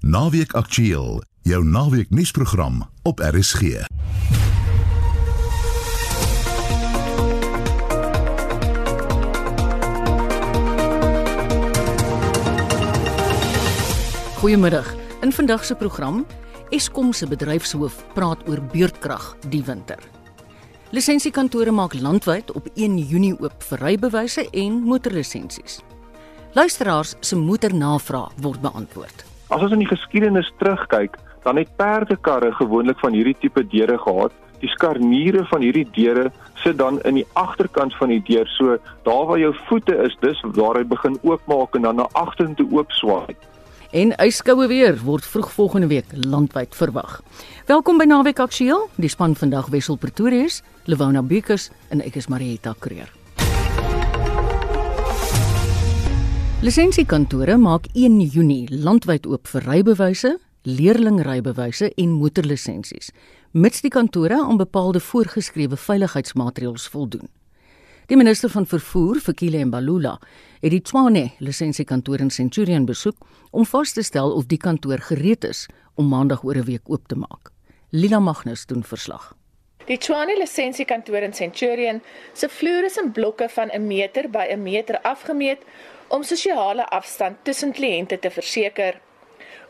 Naweek Aktueel, jou naweek nuusprogram op RSG. Goeiemiddag. In vandag se program, Eskom se bedryfshoof praat oor beurtkrag die winter. Lisensiekantore maak landwyd op 1 Junie oop vir rybewyse en motorlisensies. Luisteraars se motornavraag word beantwoord. As ons in die geskiedenis terugkyk, dan het perdekarre gewoonlik van hierdie tipe deure gehad. Die skarniere van hierdie deure sit dan in die agterkant van die deur, so daar waar jou voete is, dis waar hy begin oopmaak en dan na agtertoe oop swaai. En yskoue weer word vroeg volgende week landwyd verwag. Welkom by Naweek Aktueel. Die span vandag Wessel Pretorius, Lewona Bekus en ek is Marieta Kreer. Lisensiekantore maak 1 Junie landwyd oop vir rybewyse, leerlingrybewyse en motorlisensies, mits die kantore aan bepaalde voorgeskrewe veiligheidsmaatreëls voldoen. Die minister van vervoer, Fikile Mbalula, het die Tshwane lisensiekantoor in Centurion besoek om vas te stel of die kantoor gereed is om maandag oor 'n week oop te maak. Lila Magnus doen verslag. Die Tshwane lisensiekantoor in Centurion se vloere is in blokke van 'n meter by 'n meter afgemeet om sosiale afstand tussen kliënte te verseker.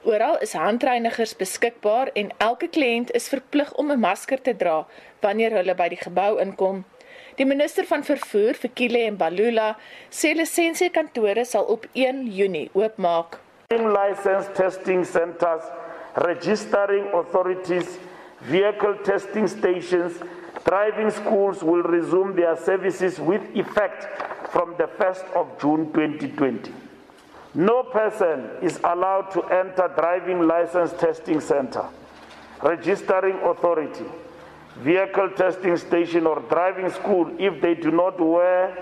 Oral is handreinigers beskikbaar en elke kliënt is verplig om 'n masker te dra wanneer hulle by die gebou inkom. Die minister van vervoer, Fikile Mbalula, sê lisensiekantore sal op 1 Junie oopmaak. License testing centers, registering authorities, vehicle testing stations, driving schools will resume their services with effect from the 1st of June 2020. No person is allowed to enter driving license testing center, registering authority, vehicle testing station or driving school if they do not wear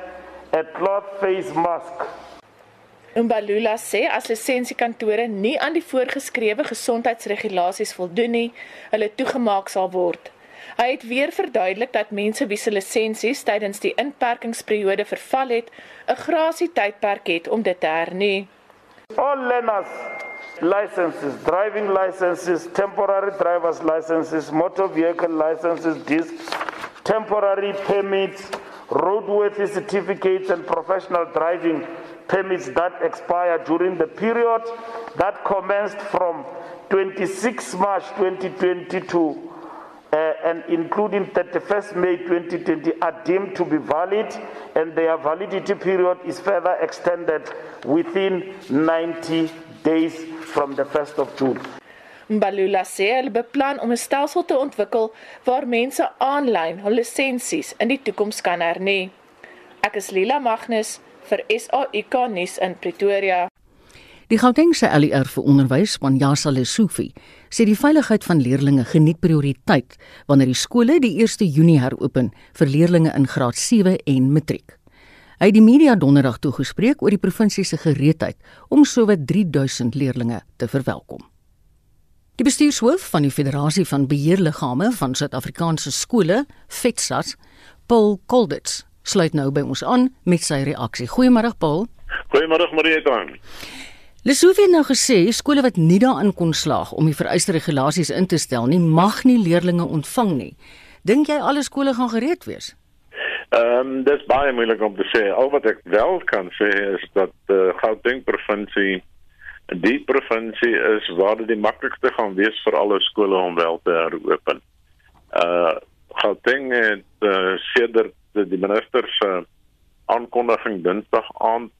a cloth face mask. Umbalula sê as lisensiekantore nie aan die voorgeskrewe gesondheidsregulasies voldoen nie, hulle toegemaak sal word. Hy het weer verduidelik dat mense wie se lisensies tydens die inperkingsperiode verval het, 'n grasie tydperk het om dit te hernie. All learners licenses, driving licenses, temporary driver's licenses, motor vehicle licenses, discs, temporary permits, roadworthy certificates, and professional driving permits that expire during the period that commenced from 26 March 2022 uh, and including 31st May 2020 are deemed to be valid and their validity period is further extended within 90 days from the 1st of June. Mbalula sê hulle beplan om 'n stelsel te ontwikkel waar mense aanlyn hul lisensies in die toekoms kan hernie. Ek is Lila Magnus vir SAIK nuus in Pretoria. Die Gautengse LER vir onderwys, Panjasa Lesufi, sê die veiligheid van leerders geniet prioriteit wanneer die skole die 1 Junie heropen vir leerders in graad 7 en matriek. Hy het die media donderdag toegespreek oor die provinsie se gereedheid om sowat 3000 leerders te verwelkom. Die bestuurshoof van die Federasie van Beheerliggame van Suid-Afrikaanse skole, FETSAS, Paul Kolditz, sluit nou by ons aan met sy reaksie. Goeiemôre Paul. Goeiemôre Marieta. Lesofie het nou gesê skole wat nie daarin kon slaag om die vereiste regulasies in te stel nie, mag nie leerders ontvang nie. Dink jy alle skole gaan gereed wees? Ehm um, dis baie moeilik om te sê. Al wat ek wel kan sê is dat die uh, Gauteng provinsie die provinsie is waar dit die maklikste gaan wees vir alle skole om wel te heropen. Uh Gauteng het uh, sedert die minister se aankondiging Dinsdag aand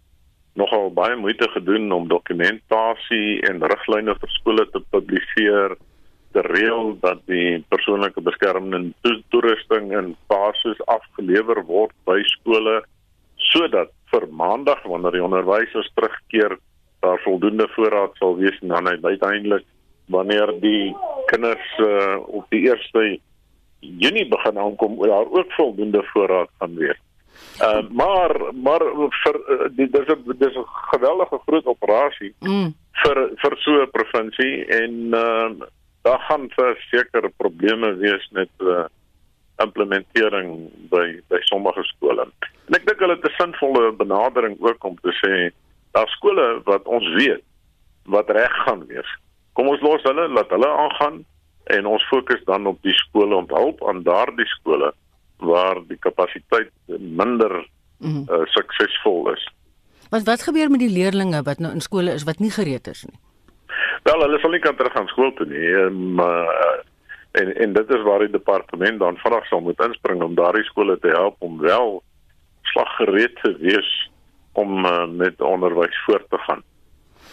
nogal baie moeite gedoen om dokumentasie en riglyne vir skole te publiseer te reël dat die persoonlike beskermende toerusting en basis afgelewer word by skole sodat vir maandag wanneer die onderwysers terugkeer daar voldoende voorraad sal wees en dan uiteindelik wanneer die kinders uh, op die 1 Junie begin aankom daar ook voldoende voorraad gaan wees. Uh, maar maar vir uh, die dis 'n dis 'n geweldige groot operasie mm. vir vir so 'n provinsie en uh, daar gaan verseker probleme wees met uh, implementering by by sommige skole. En ek dink hulle het 'n sinvolle benadering ook om te sê daar skole wat ons weet wat reg gaan wees Kom ons los hulle, laat hulle aangaan en ons fokus dan op die skole om hulp aan daardie skole waar die kapasiteit minder mm -hmm. uh, suksesvol is. Wat wat gebeur met die leerdlinge wat nou in skole is wat nie gereed is nie? Wel, hulle sal nie kan terug gaan skool toe nie, maar uh, en en dit is waar die departement dan vinnig sal moet inspring om daardie skole te help om wel slaggereed te wees om uh, met onderwys voort te gaan.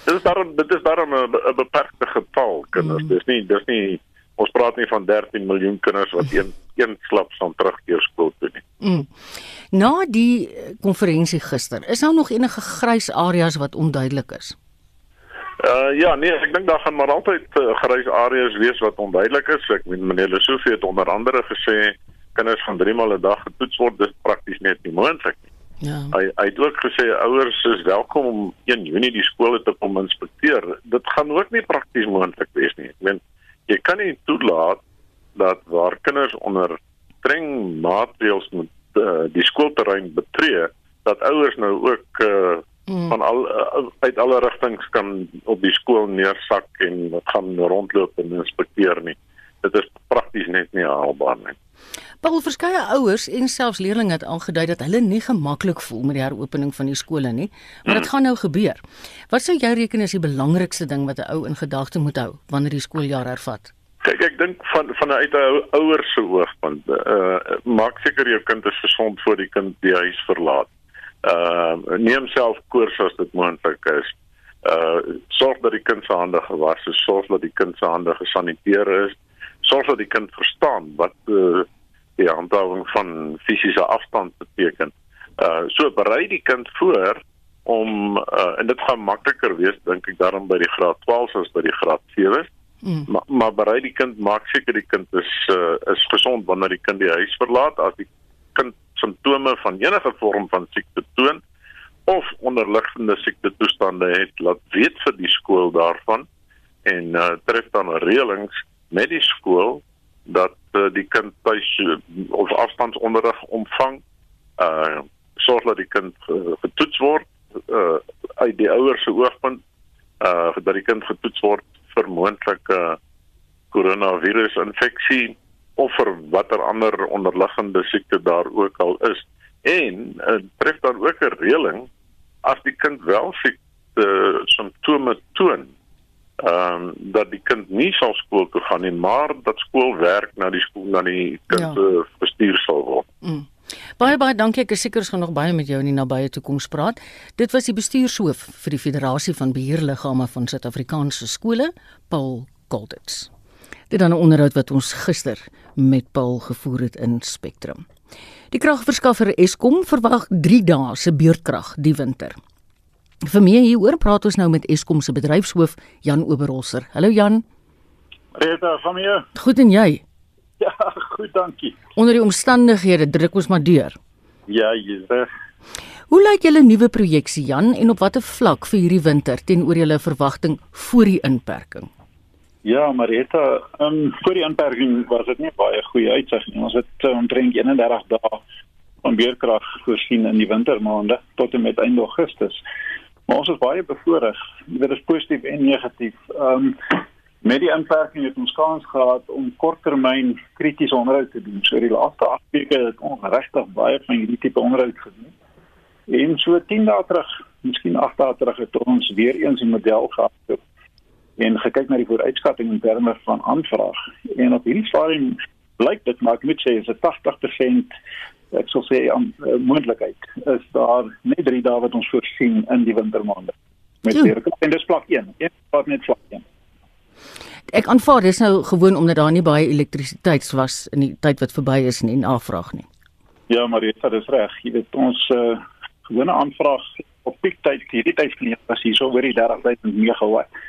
Dit is daarom dit is daarom 'n beperkte getal kinders. Mm. Dis nie dis nie ons praat nie van 13 miljoen kinders wat een een klap sal terugkeer skool toe nie. Mm. Na die konferensie gister, is daar nog enige grys areas wat onduidelik is? Uh ja, nee, ek dink daar gaan maar altyd uh, grys areas wees wat onduidelik is. Ek meen meneer Lesofie het onder andere gesê kinders gaan 3 maal 'n dag getoets word. Dit is prakties net nie moontlik nie. Ja. Hy hy het ook gesê ouers is welkom om 1 Junie die skole te kom inspekteer. Dit gaan ook nie prakties moontlik wees nie. Ek meen jy kan nie toelaat dat waar kinders onder streng maatreëls moet uh, die skoolterrein betree dat ouers nou ook uh, mm. van al uh, uit alle rigtings kan op die skool neersak en gaan rondloop en inspekteer nie. Dit is prakties net nie haalbaar nie. Paul verskeie ouers en selfs leerders het aangedui dat hulle nie gemaklik voel met die heropening van die skole nie, maar dit gaan nou gebeur. Wat sou jy reken is die belangrikste ding wat 'n ou in gedagte moet hou wanneer die skooljaar hervat? Kyk, ek dink van vanuit 'n ouer se oogpunt, uh maak seker jou kind is gesond voor die kind die huis verlaat. Uh neem self koers as dit moontlik is. Uh sorg dat die kind se hande gewas is, sorg dat die kind se hande gesaniteer is, sorg dat die kind verstaan wat uh die handhawing van fisiese afstand beteken. Uh so berei die kind voor om uh, en dit gaan makliker wees dink ek daarom by die graad 12 as by die graad 7. Mm. Maar maar berei die kind maak seker die kind is uh, is gesond wanneer die kind die huis verlaat as die kind simptome van enige vorm van siekte toon of onderliggende siekte toestande het laat weet vir die skool daarvan en uh, tref dan reëlings met die skool dat uh, die kind tuis uh, of afstandsonderrig ontvang. Uh sorg dat die kind uh, getoets word uh uit die ouers se oogpunt uh dat die kind getoets word vir moontlike uh, koronavirus infeksie of vir watter ander onderliggende siekte daar ook al is. En uh, tref dan ook 'n reëling as die kind wel siekte simptome toon ehm um, dat die kind nie sal skool toe gaan nie, maar dat skoolwerk na die skool na die kind ja. bestuur sal word. Mm. Baie baie dankie. Ek is seker ons gaan nog baie met jou in die nabye toekoms praat. Dit was die bestuurshoof vir die Federasie van Beheerliggame van Suid-Afrikaanse skole, Paul Golditz. Dit dan 'n onderhoud wat ons gister met Paul gevoer het in Spectrum. Die kragverskaffer Eskom verwag 3 dae se beurtkrag die winter. Vir meer hieroor praat ons nou met Eskom se bedryfshoof Jan Oberholzer. Hallo Jan. Rita, van my. Goed en jy? Ja, goed, dankie. Onder die omstandighede druk ons maar deur. Ja, jy's reg. Hoe lyk julle nuwe projeksie Jan en op watter vlak vir hierdie winter teenoor julle verwagting voor die inperking? Ja, Marita, um, voor die inperking was dit nie baie goeie uitsig nie. Ons het uh, omtrent 31 dae van beerkrag voorsien in die wintermaande tot en met einde Augustus. Maar ons is baie bevoorreg. Dit is positief en negatief. Ehm um, met die inperking het ons kans gehad om korttermyn kritiese onderhoud te doen. So die laaste 8 weke het ons regtig baie van hierdie tipe onderhoud gedoen. En so 10 dae terug, miskien 8 dae terug het ons weer eens 'n model gehad en gekyk na die vooruitskatting in terme van aanvraag. En op hierdie stadium blyk dit maar ek moet sê is 'n 80% ek sou sê 'n uh, moontlikheid is daar net 3 dae wat ons voorsien in die wintermaande met weer en dis plak 1 een wat net plak 1 Ek aanvaar dis nou gewoon omdat daar nie baie elektrisiteit was in die tyd wat verby is nie en aanvraag nie. Ja, maar dit is reg. Jy weet ons uh, gewone aanvraag op piektyd hierdie tyd van die jaar was hier so oor die 30000 megawatt.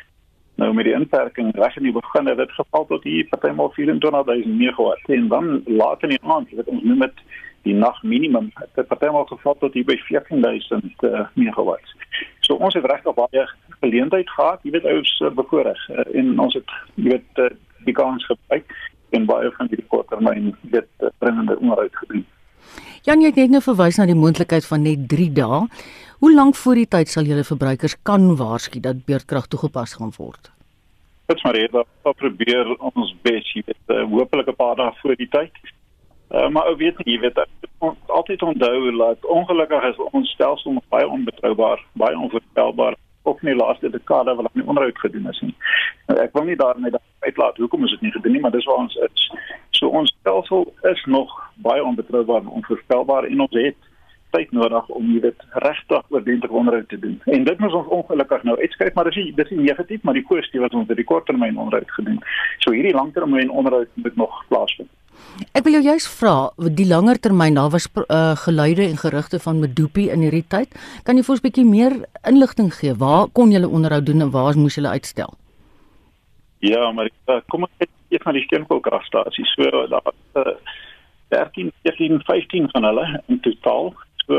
Nou met die inperking reg in die begin het dit geval tot hier partymal 24000 megawatt en dan later in die aand, jy weet ons noem dit die nag minimum het partymal geval tot hier by 14000 uh, megawatt. So ons het regtig baie geleentheid gehad, jy weet ouers uh, bevoorreg uh, en ons het jy weet uh, die kans gebruik en baie van die korttermyn uh, dringende onderhoud gedoen. Jan, jy het net nou verwys na die moontlikheid van net 3 dae. Hoe lank voor die tyd sal julle verbruikers kan waarsku dat beurtkrag toegepas gaan word? Dit's maar rede om probeer ons bes, jy weet, uh, hopelik 'n paar dae voor die tyd. Uh, maar ou weet nie, jy weet, ons altyd onthou dat ongelukkig is ons stelsel baie onbetroubaar, baie onvoorspelbaar ook nie laaste dekade wat nie onderhoud gedoen is nie. Nou, ek wil nie daarmee uitlaat hoekom is dit nie gedoen nie, maar dis waar ons is. So ons stelsel is nog baie onbetroubaar en onvoorspelbaar en ons het tyd nodig om dit regtig oordentlike onderhoud te doen. En dit moet ons ongelukkig nou uitskryf, maar dis nie dis nie negatief, maar die positief wat ons vir die korttermyn onderhoud gedoen. So hierdie langtermyn onderhoud moet nog plaasvind. Ek wil jou juist vra, die langer termyn, daar was uh, geluide en gerugte van Medupi in hierdie tyd. Kan jy vir ons 'n bietjie meer inligting gee? Waar kon julle onderhoud doen en waar moes julle uitstel? Ja, maar uh, kom ek net van die steenkoolkragstasie. So daar uh, 13, 14, 15 van hulle in totaal So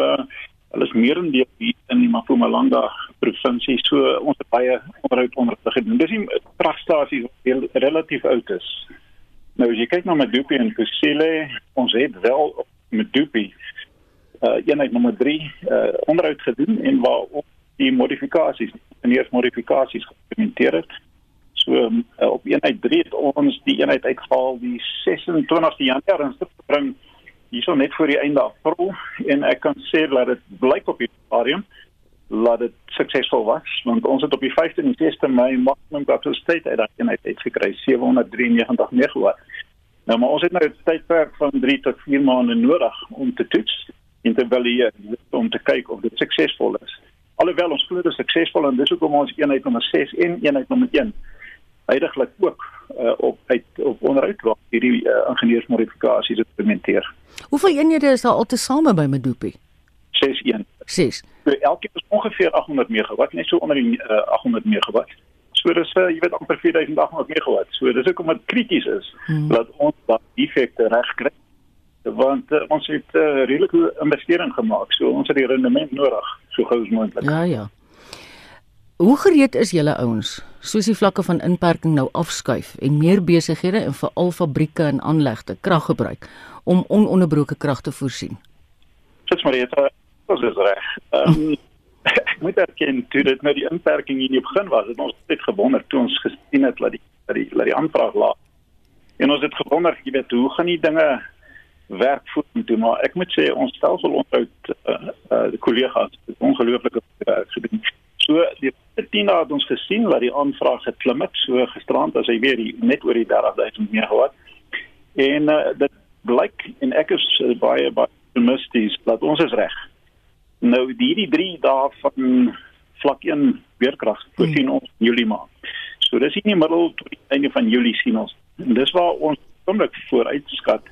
hulle is meerendeel hier in die Mpumalanga provinsie. So ons het baie onderhoud onderrig gedoen. Dis die kragstasies wat relatief oud is. Nou as jy kyk na Medupi en Kusile, ons het wel Medupi uh eenheid nommer 3 uh onderhoud gedoen en waar ook die modifikasies, die eerste modifikasies geïmplementeer het. So uh, op eenheid 3 het ons die eenheid uitgehaal die 26ste Januarie dit bring hierso net voor die einde April en ek kan sê dat dit blyk op die stadium dat dit suksesvol was want ons het op die 15 en 16 Mei maksimum kapasiteit uit daai eenheid uitgekry 793 megawatt. Nou maar ons het nou 'n tydperk van 3 tot 4 maande nodig om te toets en te evalueer om te kyk of dit suksesvol is. Alhoewel ons glo dit is suksesvol en dis hoekom ons eenheid nommer 6 en eenheid nommer 1 heidaglik ook uh, op uit op onderhoud waar hierdie uh, ingenieursmodifikasies implementeer. Hoeveel eenhede is daar altesaame by Medupi? 6 een. 6. So elkeen is ongeveer 800 megawatt, net so onder die uh, 800 megawatt. So dis uh, jy weet amper 4800 megawatt. So dis ook omdat krities is hmm. dat ons daai effekte reg kry. Want uh, ons het 'n uh, redelike investering gemaak. So ons het die rendement nodig so gou as moontlik. Ja ja. Hoe gereed is julle ouens soos die vlakke van inperking nou afskuif en meer besighede en veral fabrieke en aanlegte krag gebruik om ononderbroke krag te voorsien? Sits maar dit is reg. Ehm ek moet erken toe dit nou die inperking hier begin was, het ons net gewonder toe ons gesien het dat die dat die dat die aanvraag laag. En ons het gewonder, jy weet, hoe gaan die dinge werk vorentoe, maar ek moet sê ons stelsel onderhoud uh, uh die kollegas ongelooflike werk gedoen. So die 10 het ons gesien dat die aanvraag geklim het so gisterand as hy weer die, net oor die 30000 megawatt. En uh, dit blyk en ek is uh, baie baie optimisties dat ons is reg. Nou die die 3 dae van vlak 1 weerkrag voorsien hmm. ons Julie maand. So dis in die middel tot die einde van Julie sien ons. En dis waar ons onmiddellik vooruitskat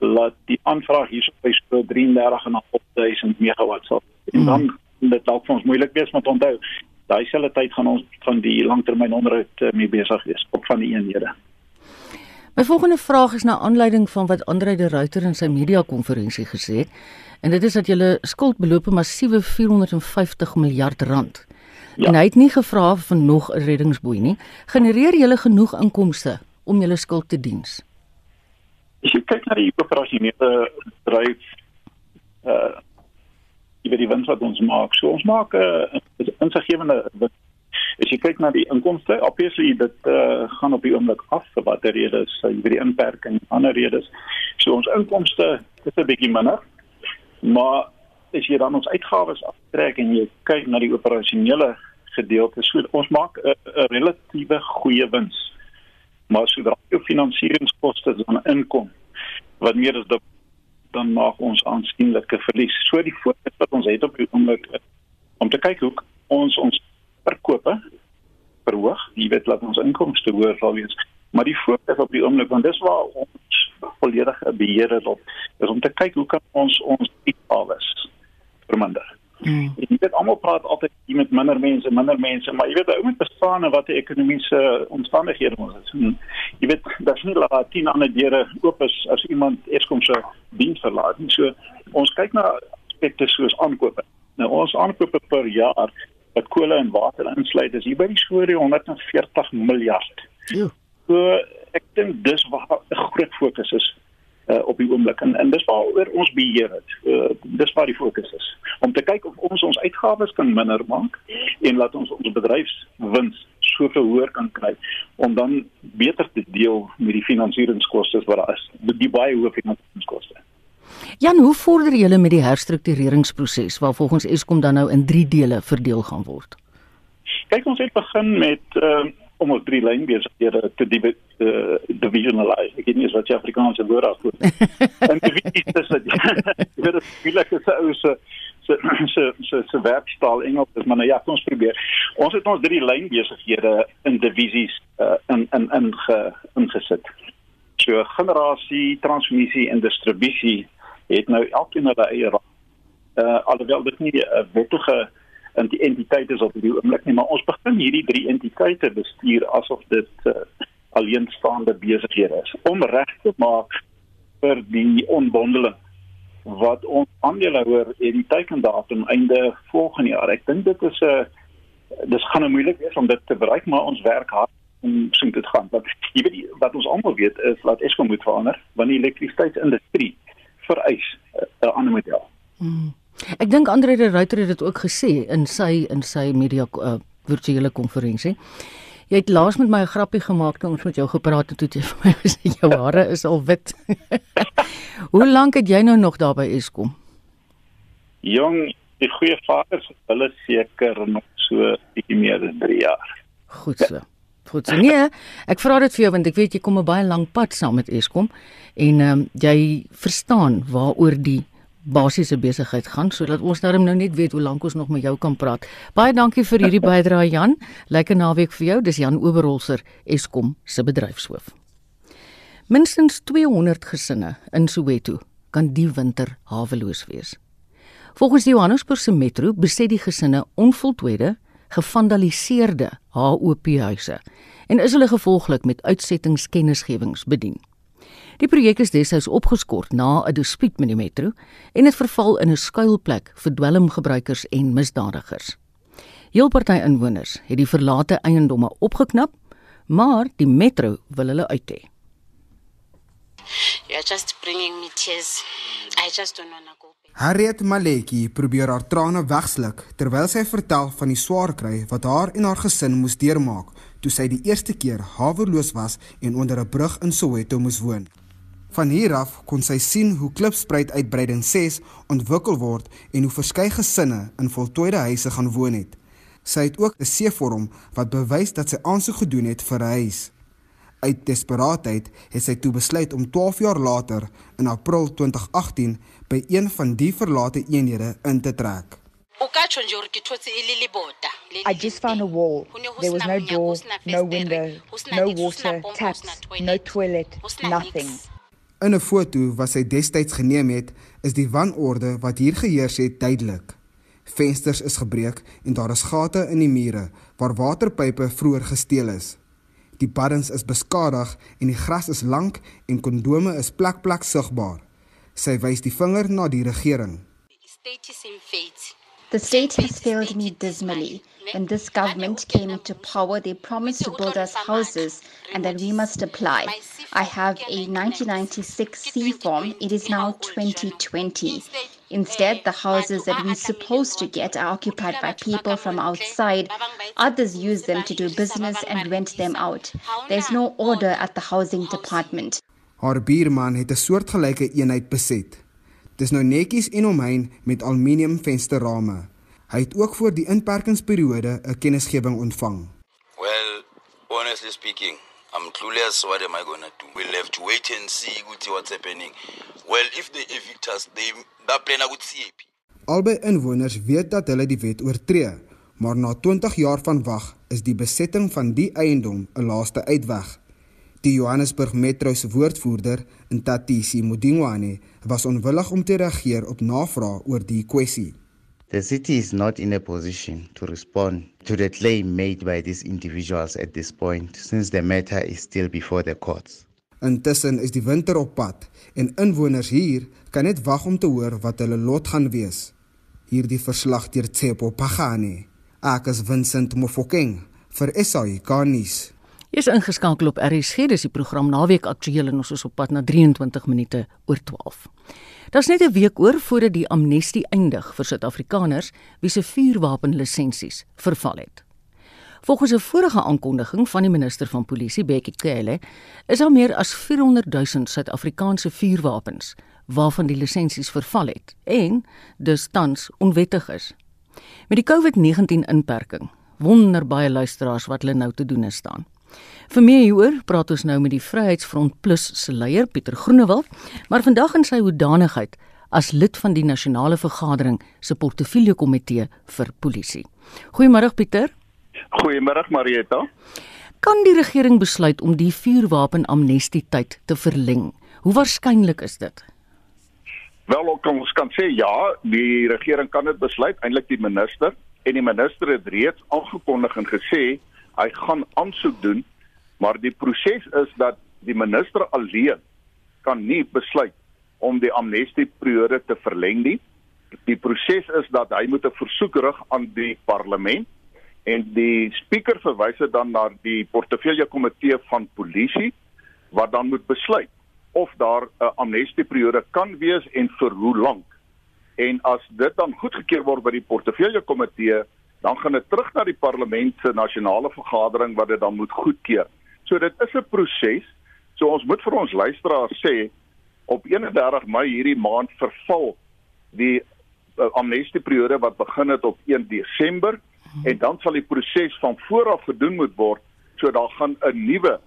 dat die aanvraag hierso by so 33500 megawatt sal. En dan hmm dit dalk vir ons moeilik wees om te onthou. Daai selfde tyd gaan ons van die langtermyn onderhoud uh, mee besig wees op van die eenhede. My volgende vraag is na aanleiding van wat Andre de Ruyter in sy media konferensie gesê het en dit is dat julle skuld beloop 'n massiewe 450 miljard rand. Ja. En hy het nie gevra vir nog 'n reddingsboei nie. Genereer julle genoeg inkomste om julle skuld te diens? As jy kyk na die operasionele bedryf uh jy weet die wins wat ons maak. So ons maak 'n uh, insiggewende as jy kyk na die inkomste, obviously dit uh, gaan op die oomblik af vir watter redes, uh, jy weet die inperking en ander redes. So ons inkomste is 'n bietjie minder. Maar as jy dan ons uitgawes aftrek en jy kyk na die operasionele gedeelte, so ons maak 'n relatiewe goeie wins. Maar sodra jou finansieringskoste dan inkom wat meer as dan maak ons aansienlike verlies. So die fokus wat ons het op die oomblik om te kyk hoe ons ons verkope verhoog, jy weet laat ons inkomste hoër sal wees. Maar die fokus op die oomblik want dis waar ons volledig beheer het op is om te kyk hoe kan ons ons uitgawes verminder. Mm. Jy weet almal praat altyd jy met minder mense, minder mense, maar jy weet ou moet bestaan wat die ekonomiese omstandighede moet is. En jy weet daar's nie laat 10 ander deure oop is as iemand eers kom so diens verlaat nie. So ons kyk na aspekte soos aankope. Nou ons aankope per jaar wat kolle en water insluit is hier by die skoor 140 miljard. Ja. So ek dink dis waar 'n groot fokus is uh, op die oomblik en en dis waaroor ons beheer het. Uh, dis waar die fokus is om te kyk of ons ons uitgawes kan minder maak en laat ons ons bedryfswins soveel hoër kan kry om dan beter te deel met die finansieringskoste wat daar is, die baie hoë finansieringskoste. Jan, hoe vorder julle met die herstruktureringsproses waar volgens Eskom dan nou in 3 dele verdeel gaan word? Kyk ons het begin met uh, om ons drie lynbesighede te die uh, divisionalize. Ek weet nie wat die Afrikaanse woord daarvoor is. en divisie is dit. Dit is baie so ou se se se se se werkstaal Engels is maar nou ja, kom ons probeer. Ons het ons drie lynbesighede in divisies uh, in in in ge, ingesit. So generasie, transmissie en distribusie het nou elkeen hulle eie uh alhoewel dit nie 'n uh, wettige uh, entiteite is op die oomblik nie, maar ons begin hierdie drie entiteite bestuur asof dit uh, alleenstaande besighede is om reg te maak vir die onbondeling wat ons aandeelhouer en die teikendatum einde volgende jaar. Ek dink dit is 'n uh, dis gaan nou moeilik wees om dit te bereik, maar ons werk hard om sien dit gaan. Want jy weet wat ons almal weet is dat Eskom moet verander want die elektrisiteitsindustrie vereis uh, 'n ander model. Hmm. Ek dink Andre de Ruyter het dit ook gesê in sy in sy media uh, virtuele konferensie. Jy het laas met my 'n grappie gemaak toe ons met jou gepraat het toe jy vir my gesê jou hare is al wit. Hoe lank het jy nou nog daar by Eskom? Jong, die goeie vaders, hulle seker nog so bietjie meer as 3 jaar. Goed so. Goed so. Nee, ek vra dit vir jou want ek weet jy kom 'n baie lang pad saam met Eskom en ehm um, jy verstaan waaroor die basiese besigheid gaan sodat ons darm nou net weet hoe lank ons nog met jou kan praat. Baie dankie vir hierdie bydrae Jan. Lekker naweek vir jou. Dis Jan Oberholzer, Eskom se bedryfshoof. Minstens 200 gesinne in Soweto kan die winter haweloos wees. Volgens die Johannesburgse Metro beset die gesinne onvoltooide, gevandaliseerde HOP-huise en is hulle gevolglik met uitsettingskennisgewings bedien. Die projek is destyds opgeskort na 'n dispuut met die metro en het verval in 'n skuilplek vir dwelmgebruikers en misdadigers. Heel party inwoners het die verlate eiendomme opgeknap, maar die metro wil hulle uit hê. You're just bringing me tears. I just don't want to go. Harriet Maleki probeer haar trane wegsluk terwyl sy vertel van die swaar kry wat haar en haar gesin moes deurmaak toe sy die eerste keer haweloos was en onder 'n brug in Soweto moes woon. Van hier af kon sy sien hoe Klipspruit uitbreiding 6 ontwikkel word en hoe verskeie gesinne in voltooide huise gaan woon het. Sy het ook 'n C-vorm wat bewys dat sy aansoek gedoen het vir 'n huis. Uit desperaatheid het sy toe besluit om 12 jaar later in April 2018 by een van die verlate eenhede in te trek. I just found a wall. There was no door, no window, no water, taps, no toilet, nothing. In 'n foto wat sy destyds geneem het, is die wanorde wat hier geheers het duidelik. Vensters is gebreek en daar is gate in die mure waar waterpype vroeër gesteel is. Die baddens is beskadig en die gras is lank en kondome is plek plek sigbaar. Sy wys die vinger na die regering. The state has failed me dismally. When this government came into power, they promised to build us houses and that we must apply. I have a 1996 C form. It is now 2020. Instead, the houses that we're supposed to get are occupied by people from outside. Others use them to do business and rent them out. There's no order at the housing department. Haar buurman het 'n soortgelyke eenheid beset. Dis nou netjies en omheind met aluminium vensterrame. Hy het ook voor die inperkingsperiode 'n kennisgewing ontvang. Well, honestly speaking, I'm clueless what am I going to do? We'll have to wait and see what's happening. Well, if they evict us, they that plan would see. Albei inwoners weet dat hulle die wet oortree, maar na 20 jaar van wag is die besetting van die eiendom 'n laaste uitweg. Die Johannesburg Metro se woordvoerder, Ntatisi Modingwane, was onwillig om te reageer op navrae oor die kwessie. The city is not in a position to respond to the claim made by these individuals at this point since the matter is still before the courts. Intussen is die winter op pad en inwoners hier kan net wag om te hoor wat hulle lot gaan wees. Hierdie verslag deur Tsepo Pagani. Ek is Vincent Mofokeng vir SAI Garnis. Jy is ingeskakel op RSG, dis die program Naweek Aktueel en ons is op pad na 23 minute oor 12. Daar's net 'n week oor voordat die amnestie eindig vir Suid-Afrikaners wie se vuurwapenlisensies verval het. Volgens 'n vorige aankondiging van die minister van Polisie, Bekkie Cele, is daar meer as 400 000 Suid-Afrikaanse vuurwapens waarvan die lisensies verval het en dus tans onwettig is. Met die COVID-19 inperking wonder baie luisteraars wat hulle nou te doen is staan. Vir meer hieroor praat ons nou met die Vryheidsfront Plus se leier Pieter Groenewald, maar vandag in sy hoedanigheid as lid van die nasionale vergadering se portefeulje komitee vir polisie. Goeiemôre Pieter. Goeiemôre Marieta. Kan die regering besluit om die vuurwapen amnestie tyd te verleng? Hoe waarskynlik is dit? Wel, ons kan sê ja, die regering kan dit besluit, eintlik die minister en die minister het reeds aangekondig en gesê hy gaan aansoek doen, maar die proses is dat die minister alleen kan nie besluit om die amnestieperiode te verleng nie. Die proses is dat hy moet 'n versoek rig aan die parlement en die spreker verwys dit dan na die portefeulje komitee van polisie wat dan moet besluit of daar 'n amnestieperiode kan wees en vir hoe lank. En as dit dan goedgekeur word by die portefeulje komitee, dan gaan dit terug na die parlement se nasionale vergadering wat dit dan moet goedkeur. So dit is 'n proses. So ons moet vir ons luisteraars sê op 31 Mei hierdie maand verval die uh, amnestieperiode wat begin het op 1 Desember hmm. en dan sal die proses van vooraf gedoen moet word so daar gaan 'n nuwe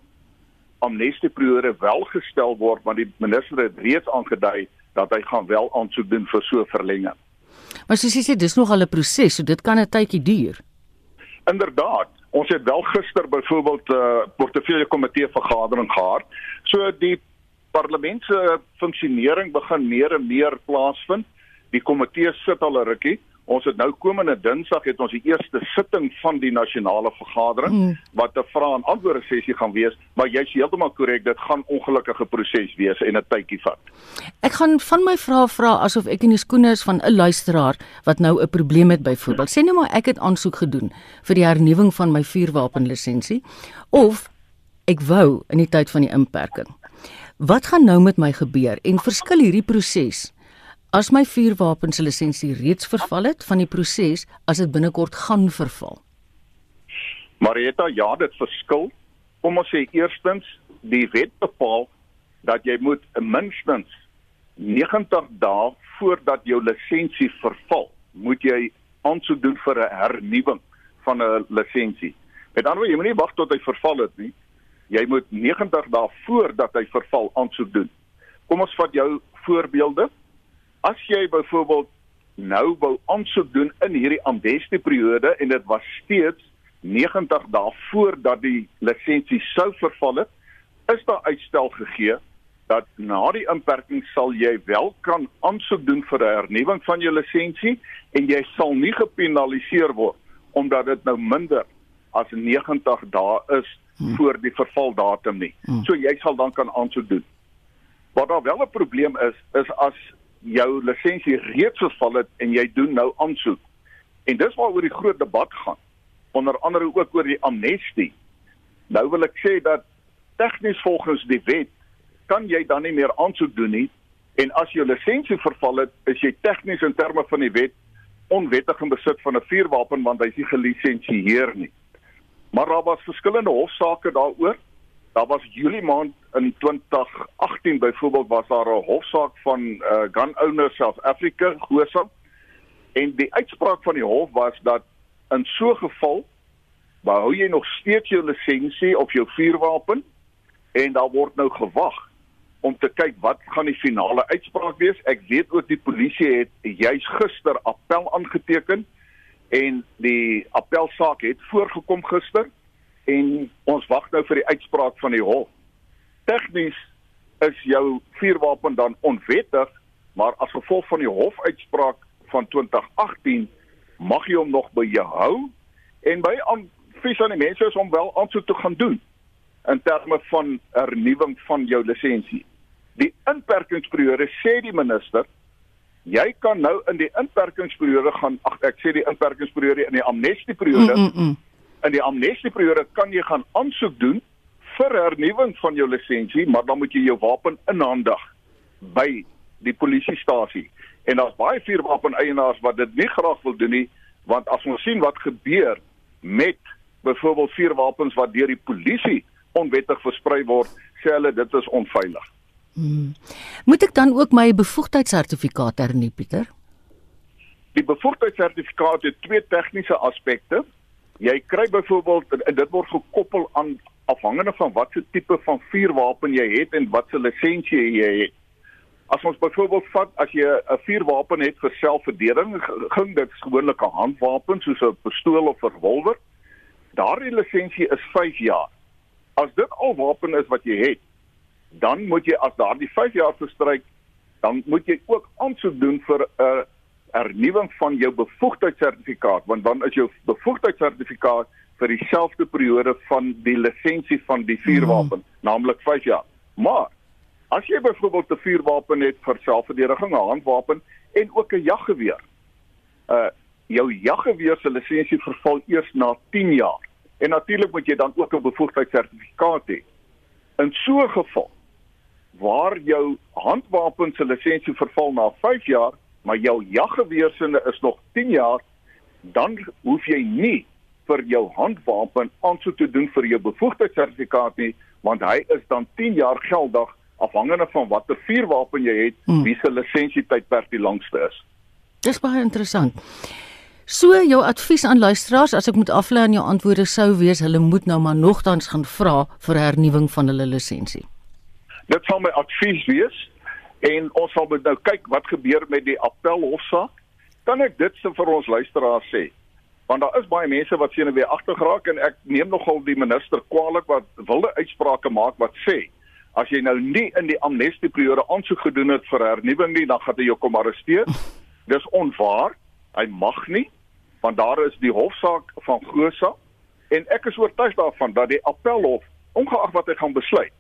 amnestieperiode wel gestel word want die minister het reeds aangedui dat hy gaan wel aansoek doen vir so 'n verlenging. Maar soos jy sê, dis nog al 'n proses, so dit kan 'n tydjie duur. Inderdaad. Ons het wel gister byvoorbeeld 'n uh, portefeulje komitee vergadering gehad. So die parlement se funksionering begin meer en meer plaasvind. Die komitee sit al 'n rukkie. Ons het nou komende Dinsdag het ons die eerste sitting van die nasionale vergadering hmm. wat 'n vrae en antwoorde sessie gaan wees, maar jy's heeltemal korrek, dit gaan ongelukkige proses wees en 'n tydjie vat. Ek gaan van my vrae vra asof ek in die skoene is van 'n luisteraar wat nou 'n probleem het byvoorbeeld. Sê net maar ek het aansoek gedoen vir die hernuwing van my vuurwapenlisensie of ek wou in die tyd van die inperking. Wat gaan nou met my gebeur en verskil hierdie proses? As my vuurwapens lisensie reeds verval het van die proses as dit binnekort gaan verval. Marieta, ja, dit verskil. Kom ons sê eerstens, die wet bepaal dat jy moet minstens 90 dae voordat jou lisensie verval, moet jy aansoek doen vir 'n hernuwing van 'n lisensie. Met ander woorde, jy moenie wag tot hy verval het nie. Jy moet 90 dae voordat hy verval aansoek doen. Kom ons vat jou voorbeelde as jy byvoorbeeld nou wou aansoek doen in hierdie amnestieperiode en dit was steeds 90 dae voordat die lisensie sou verval het, is daar uitstel gegee dat na die inperking sal jy wel kan aansoek doen vir 'n hernuwing van jou lisensie en jy sal nie gepenaliseer word omdat dit nou minder as 90 dae is hmm. voor die vervaldatum nie. Hmm. So jy sal dan kan aansoek doen. Wat daar wel 'n probleem is, is as jou lisensie reeds verval het en jy doen nou aansoek. En dis waaroor die groot debat gaan. Onder andere ook oor die amnestie. Nou wil ek sê dat tegnies volgens die wet kan jy dan nie meer aansoek doen nie en as jou lisensie verval het, is jy tegnies in terme van die wet onwettig in besit van 'n vuurwapen want hy is nie gelisensieer nie. Maar daar was verskillende hofsaake daaroor daar was Julie maand in 2018 byvoorbeeld was daar 'n hofsaak van uh, Gun Owners South Africa Gosa en die uitspraak van die hof was dat in so 'n geval behou jy nog steeds jou lisensie of jou vuurwapen en daar word nou gewag om te kyk wat gaan die finale uitspraak wees. Ek weet ook die polisie het juis gister appel aangeteken en die appelsaak het voorgekom gister en ons wag nou vir die uitspraak van die hof. Tegnies is jou vuurwapen dan onwettig, maar as gevolg van die hofuitspraak van 2018 mag jy hom nog by jou hou en by aanvis aan die mense is om wel aansoek te gaan doen in terme van hernuwing van jou lisensie. Die inperkingsperiode sê die minister jy kan nou in die inperkingsperiode gaan ag ek sê die inperkingsperiode in die amnestieperiode mm, mm, mm in die amnestieperiode kan jy gaan aansoek doen vir hernuwing van jou lisensie, maar dan moet jy jou wapen inhandig by die polisiestasie. En daar's baie vuurwapen eienaars wat dit nie graag wil doen nie, want as ons sien wat gebeur met byvoorbeeld vuurwapens wat deur die polisie onwettig versprei word, sê hulle dit is onveilig. Hmm. Moet ek dan ook my bevoegdheidssertifikaat hernie, Pieter? Die bevoegdheidssertifikaat het twee tegniese aspekte. Jy kry byvoorbeeld dit word gekoppel aan afhangende van watter tipe van vuurwapen jy het en wat se lisensie jy het. As ons byvoorbeeld vat as jy 'n vuurwapen het vir selfverdediging, dit is gewoonlik 'n handwapen soos 'n pistool of 'n revolver. Daardie lisensie is 5 jaar. As dit al wapen is wat jy het, dan moet jy as daardie 5 jaar verstryk, dan moet jy ook aansoek doen vir 'n hernuwing van jou bevoegdheidssertifikaat, want dan is jou bevoegdheidssertifikaat vir dieselfde periode van die lisensie van die vuurwapen, mm. naamlik 5 jaar. Maar as jy byvoorbeeld 'n vuurwapen het vir selfverdediging, 'n handwapen en ook 'n jaggeweer, uh jou jaggeweer se lisensie verval eers na 10 jaar. En natuurlik moet jy dan ook 'n bevoegdheidssertifikaat hê. In so 'n geval waar jou handwapen se lisensie verval na 5 jaar, maar jou jaggeweersinne is nog 10 jaar, dan hoef jy nie vir jou handwapen aansoek te doen vir jou bevoegdheidssertifikaat nie, want hy is dan 10 jaar geldig afhangende van watter vuurwapen jy het, hmm. wie se lisensietydperk die langste is. Dis baie interessant. So jou advies aan luisteraars as ek moet aflei aan jou antwoorde sou wees, hulle moet nou maar nogtans gaan vra vir hernuwing van hulle lisensie. Dit sal my advies wees en ons sal nou kyk wat gebeur met die appelhofsaak. Kan ek dit se vir ons luisteraars sê? Want daar is baie mense wat sien weer agtergeraak en ek neem nogal die minister kwaliek wat wilde uitsprake maak wat sê as jy nou nie in die amnestieperiode aansoek gedoen het vir hernuwing nie, dan gaan hy jou kom arresteer. Dis onwaar. Hy mag nie want daar is die hofsaak van Gosa en ek is oortuig daarvan dat die appelhof ongeag wat hy gaan besluit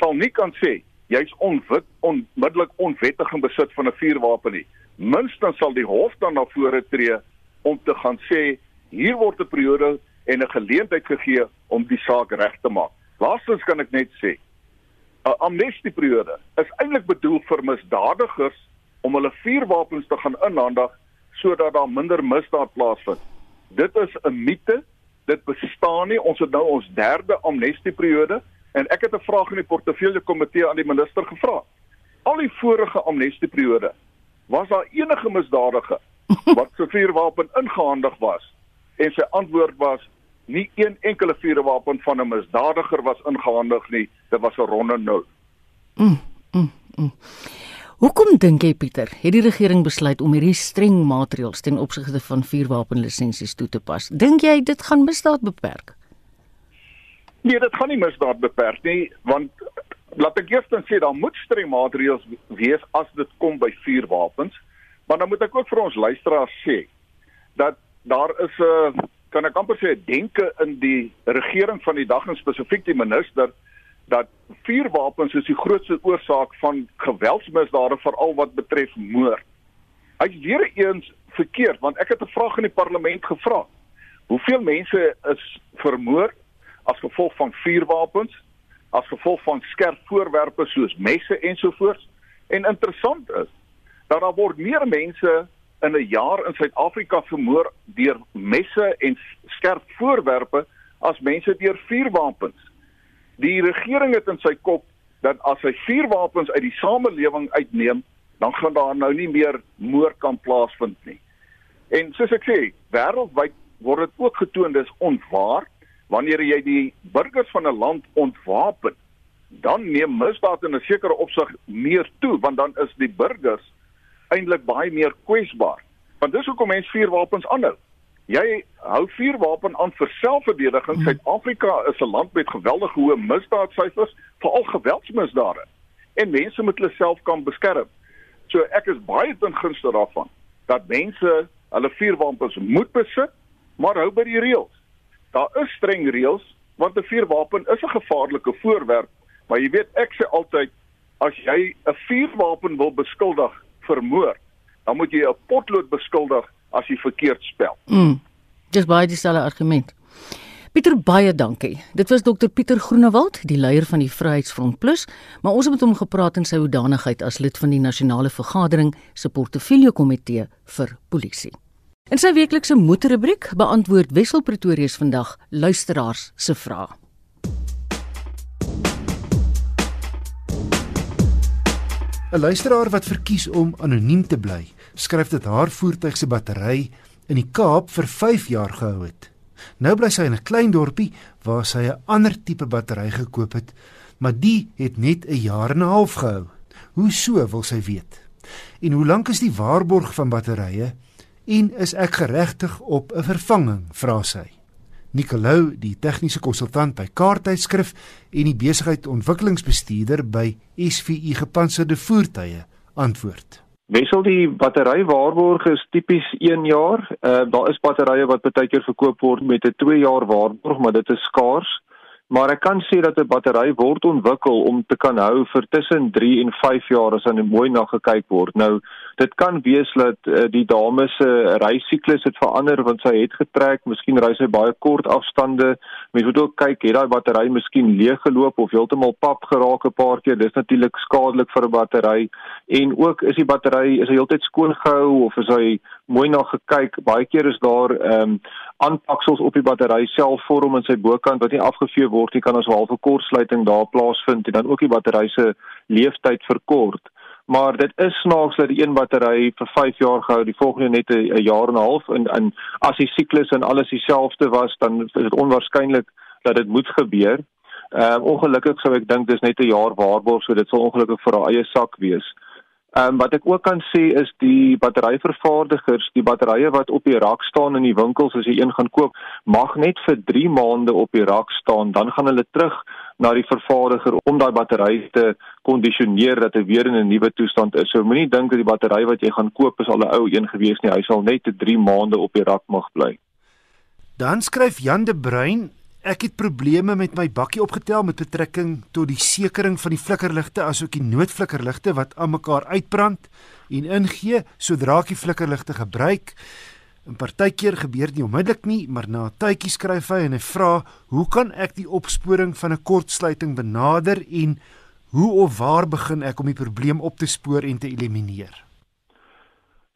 sal nie kan sê jy's onwit onmiddellik onwettig in besit van 'n vuurwapen nie. Minstens sal die hof dan na vore tree om te gaan sê hier word 'n periode en 'n geleentheid gegee om die saak reg te maak. Laastens kan ek net sê 'n amnestieperiode is eintlik bedoel vir misdadigers om hulle vuurwapens te gaan inhandig sodat daar minder misdaad plaasvind. Dit is 'n mite. Dit bestaan nie. Ons het nou ons derde amnestieperiode en ek het 'n vraag in die portefeulje komitee aan die minister gevra. Al die vorige amnestieperiode was daar enige misdadiger wat so vuurwapen ingehandig was en sy antwoord was nie een enkele vuurwapen van 'n misdadiger was ingehandig nie. Dit was 'n ronde nul. Mm, mm, mm. Hoekom dink jy Pieter, het die regering besluit om hierdie streng maatreëls ten opsigte van vuurwapenlisensies toe te pas? Dink jy dit gaan misdaad beperk? Nee, dit gaan nie misdaad beperk nie, want laat ek eers dan sê daar moet streng maatreëls wees as dit kom by vuurwapens, maar dan moet ek ook vir ons luisteraars sê dat daar is 'n kan ek amper sê denke in die regering van die dag en spesifiek die minister dat vuurwapens is die grootste oorsaak van geweldsmisdade veral wat betref moord. Hy's weer eens verkeerd want ek het 'n vraag in die parlement gevra. Hoeveel mense is vermoor as gevolg van vuurwapens, as gevolg van skerp voorwerpe soos messe ensovoorts? En interessant is dat daar word meer mense in 'n jaar in Suid-Afrika vermoor deur messe en skerp voorwerpe as mense deur vuurwapens. Die regering het in sy kop dat as hy vuurwapens uit die samelewing uitneem, dan gaan daar nou nie meer moord kan plaasvind nie. En soos ek sê, wêreldwyd word dit ook getoon dis onwaar wanneer jy die burgers van 'n land ontwapen, dan neem misdaad in 'n sekere opsig meer toe want dan is die burgers eintlik baie meer kwesbaar. Want dis hoekom mense vuurwapens aanhou. Jy hou vuurwapen aan vir selfverdediging. Hmm. Suid-Afrika is 'n land met geweldig hoë misdaadsyfers, veral geweldsmisdade. En mense moet hulle self kan beskerm. So ek is baie ten gunste daarvan dat mense hulle vuurwapens moet besit, maar hou by die reëls. Daar is streng reëls want 'n vuurwapen is 'n gevaarlike voorwerp, maar jy weet ek sê altyd as jy 'n vuurwapen wil beskuldig vermoor, dan moet jy 'n potlood beskuldig as jy verkeerd spel. Mm. Dis baie dieselfde argument. Pieter baie dankie. Dit was dokter Pieter Groenewald, die leier van die Vryheidsfront Plus, maar ons het met hom gepraat in sy hoedanigheid as lid van die nasionale vergadering se portefeulje komitee vir polisie. In sy weeklikse motorrubriek beantwoord Wessel Pretorius vandag luisteraars se vrae. 'n Luisteraar wat verkies om anoniem te bly, skryf dat haar voertuig se battery in die Kaap vir 5 jaar gehou het. Nou bly sy in 'n klein dorpie waar sy 'n ander tipe battery gekoop het, maar die het net 'n jaar en 'n half gehou. Hoe so wil sy weet? En hoe lank is die waarborg van batterye en is ek geregtig op 'n vervanging? vra sy. Nicolou, die tegniese konsultant by Kaarttydskrif en die besigheidsontwikkelingsbestuurder by SVU Gepantserde Voertuie, antwoord. Wessel die battery waarborg is tipies 1 jaar. Uh daar is batterye wat baie keer verkoop word met 'n 2 jaar waarborg, maar dit is skaars. Maar ek kan sê dat 'n battery word ontwikkel om te kan hou vir tussen 3 en 5 jaar as aan 'n mooi na gekyk word. Nou, dit kan wees dat uh, die dame se reisiklus het verander want sy het getrek, miskien ry sy baie kort afstande. Mens moet ook kyk, het daai battery miskien leeg geloop of heeltemal pap geraak 'n paar keer. Dis natuurlik skadelik vir 'n battery. En ook is die battery is hy heeltyd skoon gehou of is hy mooi na gekyk? Baie keer is daar ehm um, aanpaksels op die battery self vorm in sy bokant wat nie afgevee word nie kan ons halfe kortsluiting daar plaasvind en dan ook die battery se leeftyd verkort. Maar dit is snaaks dat die een battery vir 5 jaar gehou, die volgende net 'n jaar en 'n half en en as die siklus en alles dieselfde was, dan is dit onwaarskynlik dat dit moet gebeur. Ehm uh, ongelukkig sou ek dink dis net 'n jaar waarborg, so dit sal ongelukkig vir haar eie sak wees. Ehm um, wat ek ook kan sê is die batteryvervaardigers, die batterye wat op die rak staan in die winkels as jy een gaan koop, mag net vir 3 maande op die rak staan, dan gaan hulle terug na die vervaardiger om daai battery te kondisioneer dat dit weer in 'n nuwe toestand is. So moenie dink dat die battery wat jy gaan koop is al 'n ou een gewees nie. Hy sal net te 3 maande op die rak mag bly. Dan skryf Jan de Bruin Ek het probleme met my bakkie opgetel met betrekking tot die sekering van die flikkerligte asook die noodflikkerligte wat aan mekaar uitbrand en ingee sodra ek die flikkerligte gebruik. 'n Partykeer gebeur dit nie onmiddellik nie, maar na 'n tydjie skryf hy en hy vra, "Hoe kan ek die opsporing van 'n kortsluiting benader en hoe of waar begin ek om die probleem op te spoor en te elimineer?"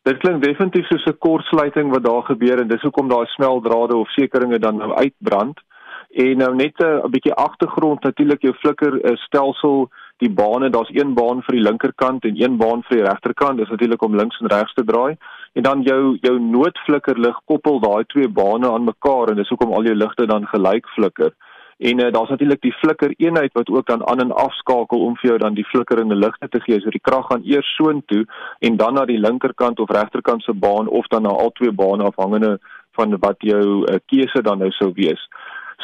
Dit klink definitief soos 'n kortsluiting wat daar gebeur en dis hoekom daai smeltdrade of sekeringe dan nou uitbrand. En nou net 'n bietjie agtergrond natuurlik jou flikker uh, stelsel die bane daar's een baan vir die linkerkant en een baan vir die regterkant. Dis natuurlik om links en regs te draai. En dan jou jou noodflikkerlig koppel daai twee bane aan mekaar en dis hoekom al jou ligte dan gelyk flikker. En uh, daar's natuurlik die flikker eenheid wat ook dan aan en afskakel om vir jou dan die flikkerende ligte te gee. So die krag gaan eers soontoe en dan na die linkerkant of regterkant se baan of dan na al twee bane afhangende van wat jou uh, keuse dan nou sou wees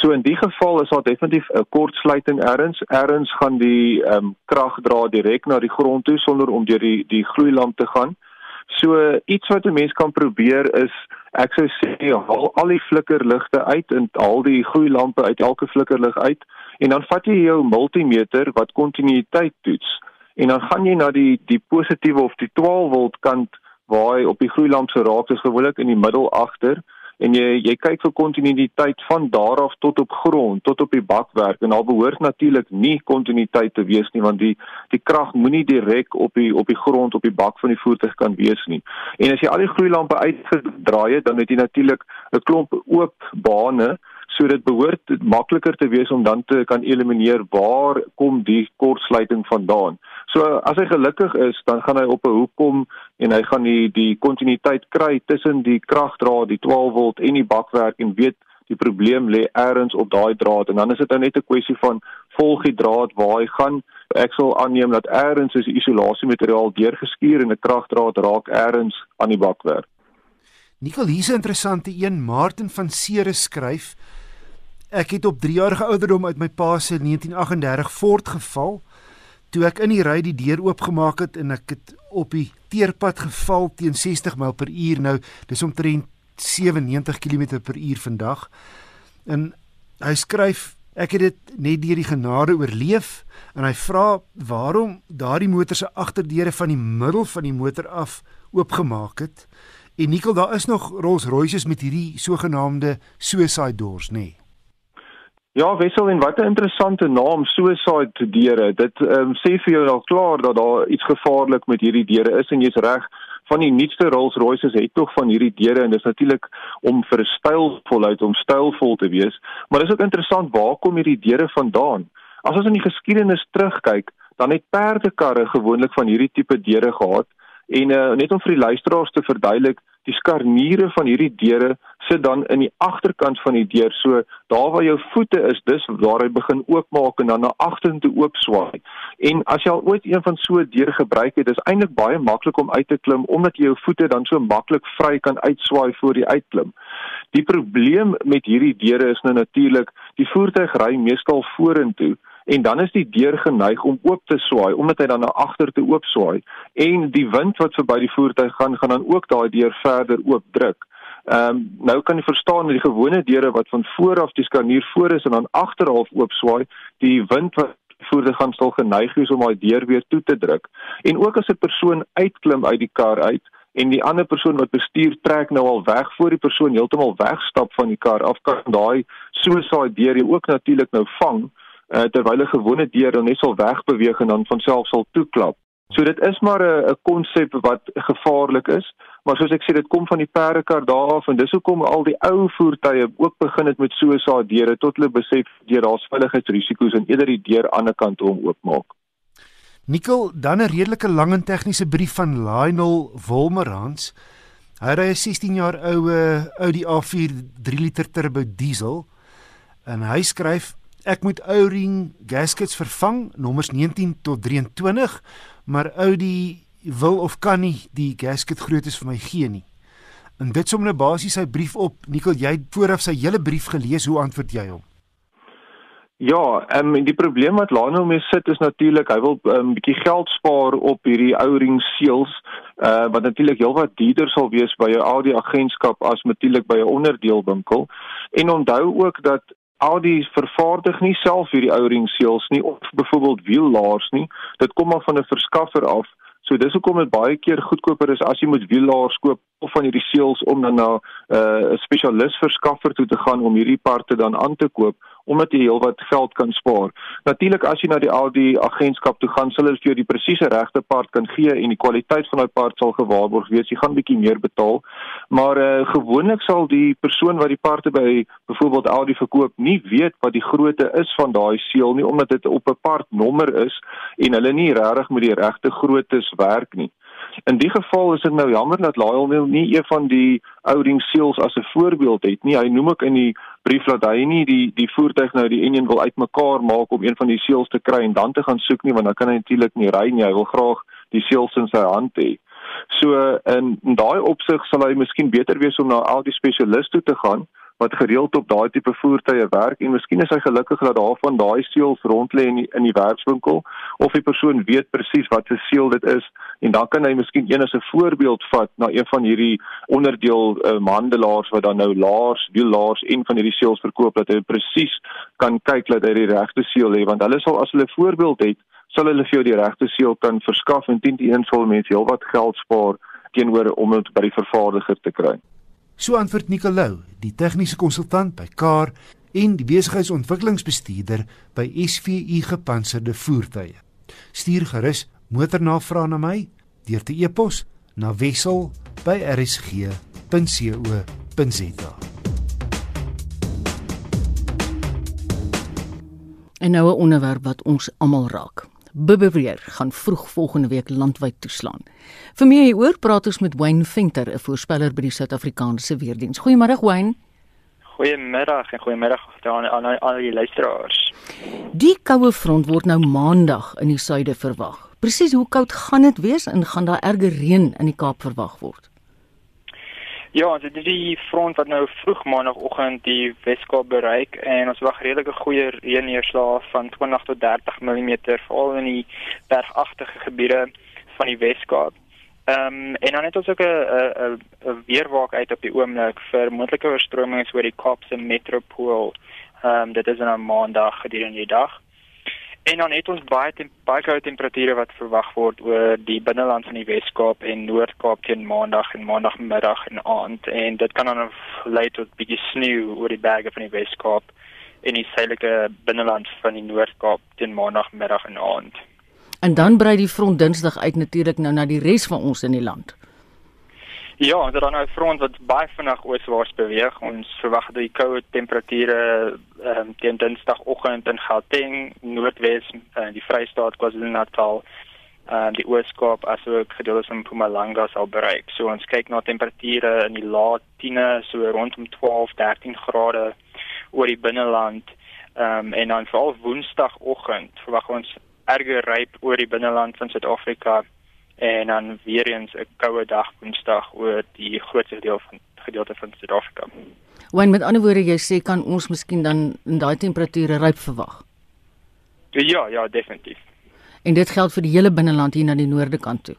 So in die geval is daar definitief 'n kortsluiting ergens. Ergens gaan die ehm um, krag dra direk na die grond toe sonder om deur die die gloeilamp te gaan. So iets wat 'n mens kan probeer is ek sou sê haal al die flikkerligte uit en al die gloeilampe uit elke flikkerlig uit en dan vat jy jou multimeter wat kontinuïteit toets en dan gaan jy na die die positiewe of die 12 volt kant waar hy op die gloeilamp se raak is gewoonlik in die middel agter en jy jy kyk vir kontinuïteit van daar af tot op grond tot op die bakwerk. En daar behoort natuurlik nie kontinuïteit te wees nie want die die krag moenie direk op die op die grond op die bak van die voertuig kan wees nie. En as jy al die gloeilampe uitgedraai het dan het jy natuurlik 'n klomp oop bane so dit behoort makliker te wees om dan te kan elimineer waar kom die kortsluiting vandaan So as hy gelukkig is, dan gaan hy op 'n hoek kom en hy gaan die die kontinuïteit kry tussen die kragdraad, die 12 volt en die bakwerk en weet die probleem lê elders op daai draad en dan is dit nou net 'n kwessie van volg die draad waar hy gaan. Ek sal aanneem dat is die isolasiemateriaal deurgeskuur en 'n kragdraad raak elders aan die bakwerk. Nicole, hier's 'n interessante een. Martin van Ceres skryf: Ek het op 3 jarige ouderdom uit my pa se 1938 Ford geval toe ek in die ry die deur oopgemaak het en ek het op die teerpad geval teen 60 myl per uur. Nou dis omtrent 97 km per uur vandag. En hy skryf ek het dit net deur die genade oorleef. En hy vra waarom daardie motor se agterdeure van die middel van die motor af oopgemaak het? En Nikkel daar is nog Rolls-Royces met hierdie sogenaamde suicide doors nê? nee. Ja, Wessel en wat 'n interessante naam Suicide deure. Dit ehm um, sê vir jou al klaar dat daar iets gevaarlik met hierdie deure is en jy's reg. van die nuutste Rolls-Royces het tog van hierdie deure en dis natuurlik om vir stylvolheid om stylvol te wees, maar dis ook interessant waar kom hierdie deure vandaan? As ons in die geskiedenis terugkyk, dan het perdekarre gewoonlik van hierdie tipe deure gehad en uh, net om vir die luisteraars te verduidelik, die skarniere van hierdie deure sit dan in die agterkant van die deur. So daar waar jou voete is, dis waar hy begin oopmaak en dan na agtertoe oop swaai. En as jy al ooit een van so deure gebruik het, dis eintlik baie maklik om uit te klim omdat jy jou voete dan so maklik vry kan uitswaai voor jy uitklim. Die probleem met hierdie deure is nou natuurlik die voertuig ry meestal vorentoe en dan is die deur geneig om oop te swaai omdat hy dan na agter toe oop swaai en die wind wat verby die voertuig gaan gaan dan ook daai deur verder oop druk. Ehm um, nou kan jy verstaan dat die gewone deure wat van voor af die skanier voor is en dan agterhalf oop swaai, die wind wat voertuig gaan stil geneig is om daai deur weer toe te druk. En ook as 'n persoon uitklim uit die kar uit en die ander persoon wat bestuur trek nou al weg voor die persoon heeltemal wegstap van die kar af kan daai soos deur jy ook natuurlik nou vang uh, terwyl 'n gewone deur dan net sal wegbeweeg en dan van self sal toeklap. So dit is maar 'n konsep wat gevaarlik is, maar soos ek sê dit kom van die perdekar daar af en dis hoekom al die ou voertuie ook begin het met sosa deure tot hulle besef deur daar's veiligheidsrisiko's en eerder die deur aan die ander kant om oopmaak. Nikkel, dan 'n redelike lang en tegniese brief van Lionel Wolmerans. Hy ry 'n 16 jaar oue Audi A4 3 liter turbo diesel en hy skryf Ek moet O-ring gaskets vervang, nommers 19 tot 23, maar Audi wil of kan nie die gasket groottes vir my gee nie. En dit som nou basies sy brief op. Nikkel, jy het vooraf sy hele brief gelees, hoe antwoord jy hom? Ja, ehm um, die probleem wat Lano mee sit is natuurlik hy wil 'n um, ehm, bietjie geld spaar op hierdie O-ring seals, uh wat natuurlik heelwat duurder sal wees by 'n Audi agentskap as natuurlik by 'n onderdeelwinkel. En onthou ook dat Audi vervaardig nie self hierdie ou ring seals nie of byvoorbeeld wiellaars nie. Dit kom maar van 'n verskaffer af. So dis hoekom dit baie keer goedkoper is as jy moet wiellaars koop of van hierdie seals om dan na uh, 'n uh, spesialis verskaffer toe te gaan om hierdie parte dan aan te koop omdat jy heelwat geld kan spaar. Natuurlik as jy na die Audi agentskap toe gaan, sal hulle vir jou die presiese regte part kan gee en die kwaliteit van daai part sal gewaarborg wees. Jy gaan bietjie meer betaal. Maar uh, gewoonlik sal die persoon wat die parte by byvoorbeeld Audi verkoop nie weet wat die grootte is van daai seël nie omdat dit op 'n partnommer is en hulle nie regtig met die regte groottes werk nie. In die geval is dit nou jammer dat Lyle nie een van die ouring seals as 'n voorbeeld het nie. Hy noem ook in die brief dat hy nie die die voertuig nou die enjin wil uitmekaar maak om een van die seals te kry en dan te gaan soek nie want dan kan hy natuurlik nie ry nie. Hy wil graag die seals in sy hand hê. So in, in daai opsig sal hy miskien beter wees om na al die spesialiste toe te gaan wat gereeld op daai tipe voertuie werk en miskien is hy gelukkig dat daarvan daai seels rond lê in die, in die werkswinkel of die persoon weet presies wat se seel dit is en dan kan hy miskien een as 'n voorbeeld vat na een van hierdie onderdeel um, handelaars wat dan nou laars, wiellaars en van hierdie seels verkoop dat hy presies kan kyk dat hy die regte seel het want hulle sal as hulle 'n voorbeeld het sal hulle vir jou die regte seel kan verskaf en 10 teen 1 sal mense heelwat geld spaar teenoor om dit by die vervaardiger te kry. So antwoord Nicolou, die tegniese konsultant by Car en die besigheidsontwikkelingsbestuurder by SVU Gepantserde Voertuie. Stuur gerus motornavrae na my deur te e-pos na wissel@rsg.co.za. En nou 'n onderwerp wat ons almal raak. Bibbeweer gaan vroeg volgende week landwyd toeslaan. Vir meer hieroor praat ons met Wayne Venter, 'n voorspeller by die Suid-Afrikaanse Weerdienste. Goeiemôre Wayne. Goeiemiddag en goeiemiddag aan aan al die luisteraars. Die koue front word nou maandag in die suide verwag. Presies hoe koud gaan dit wees en gaan daar erge reën in die Kaap verwag word? Ja, dit is die front wat nou vroeg maandagooggend die Weskaap bereik en ons wag redelike goeie reënneerslae van 20 tot 30 mm veral in die bergagtige gebiede van die Weskaap. Ehm um, en dan het ons ook 'n 'n weerwaak uit op die oomblik vir moontlike oorstromings oor die Kaapse metropool. Ehm um, dit is dan 'n maandag gedurende die dag. En dan het ons baie tem baie koue temperature wat verwag word oor die binneland van die Wes-Kaap en Noord-Kaap teen maandag en maandagmiddag en aand en dit kan dan lei tot bietjie sneeu oor die berge van die Wes-Kaap en die suidelike binneland van die Noord-Kaap teen maandagmiddag en aand. En dan brei die front Dinsdag uit natuurlik nou na die res van ons in die land. Ja, ons het dan nou 'n front wat baie vinnig ooswaarts beweeg. Ons verwag dat die koue temperature ehm um, teen Dinsdagoggend in Gauteng, Noordwes, uh, die Vrystaat, KwaZulu-Natal, ehm uh, die Oos-Kaap asook gedeeltes van Mpumalanga sal bereik. So ons kyk na temperature in die laat 10e, so rondom 12, 13 grade oor die binneland. Ehm um, en dan veral Woensdagoggend verwag ons erge ryp oor die binneland van Suid-Afrika en dan weer eens 'n koue dag Woensdag oor die grootste deel van gedeelte van Suid-Afrika. Wanneer met ander woorde jy sê kan ons miskien dan in daai temperature ryp verwag. Ja, ja, definitief. En dit geld vir die hele binneland hier na die noorde kant toe.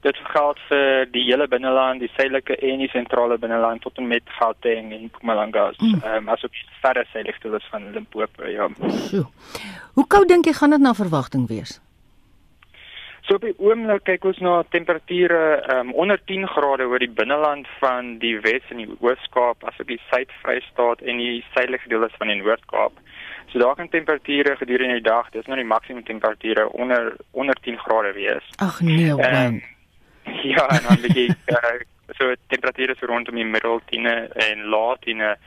Dit geld vir die hele binneland, die suidelike en die sentrale binneland tot en met Gauteng en Mpumalanga. Mm. Um, asook verder suidelik toe van Limpopo, ja. So. Hoe koud dink jy gaan dit na verwagting wees? So op die oomblik kyk ons na temperature um, onder 10 grade oor die binneland van die Wes en die Oos-Kaap, asook die Suid-Vrystaat en die suidelike dele van die Noord-Kaap. So daar kan temperature gedurende die dag, dis nou die maksimum temperature onder onder 10 grade wees. Ag nee, um, Ja, en dan bietjie uh, so temperature so rondom die middel 10 en laat 10 ehm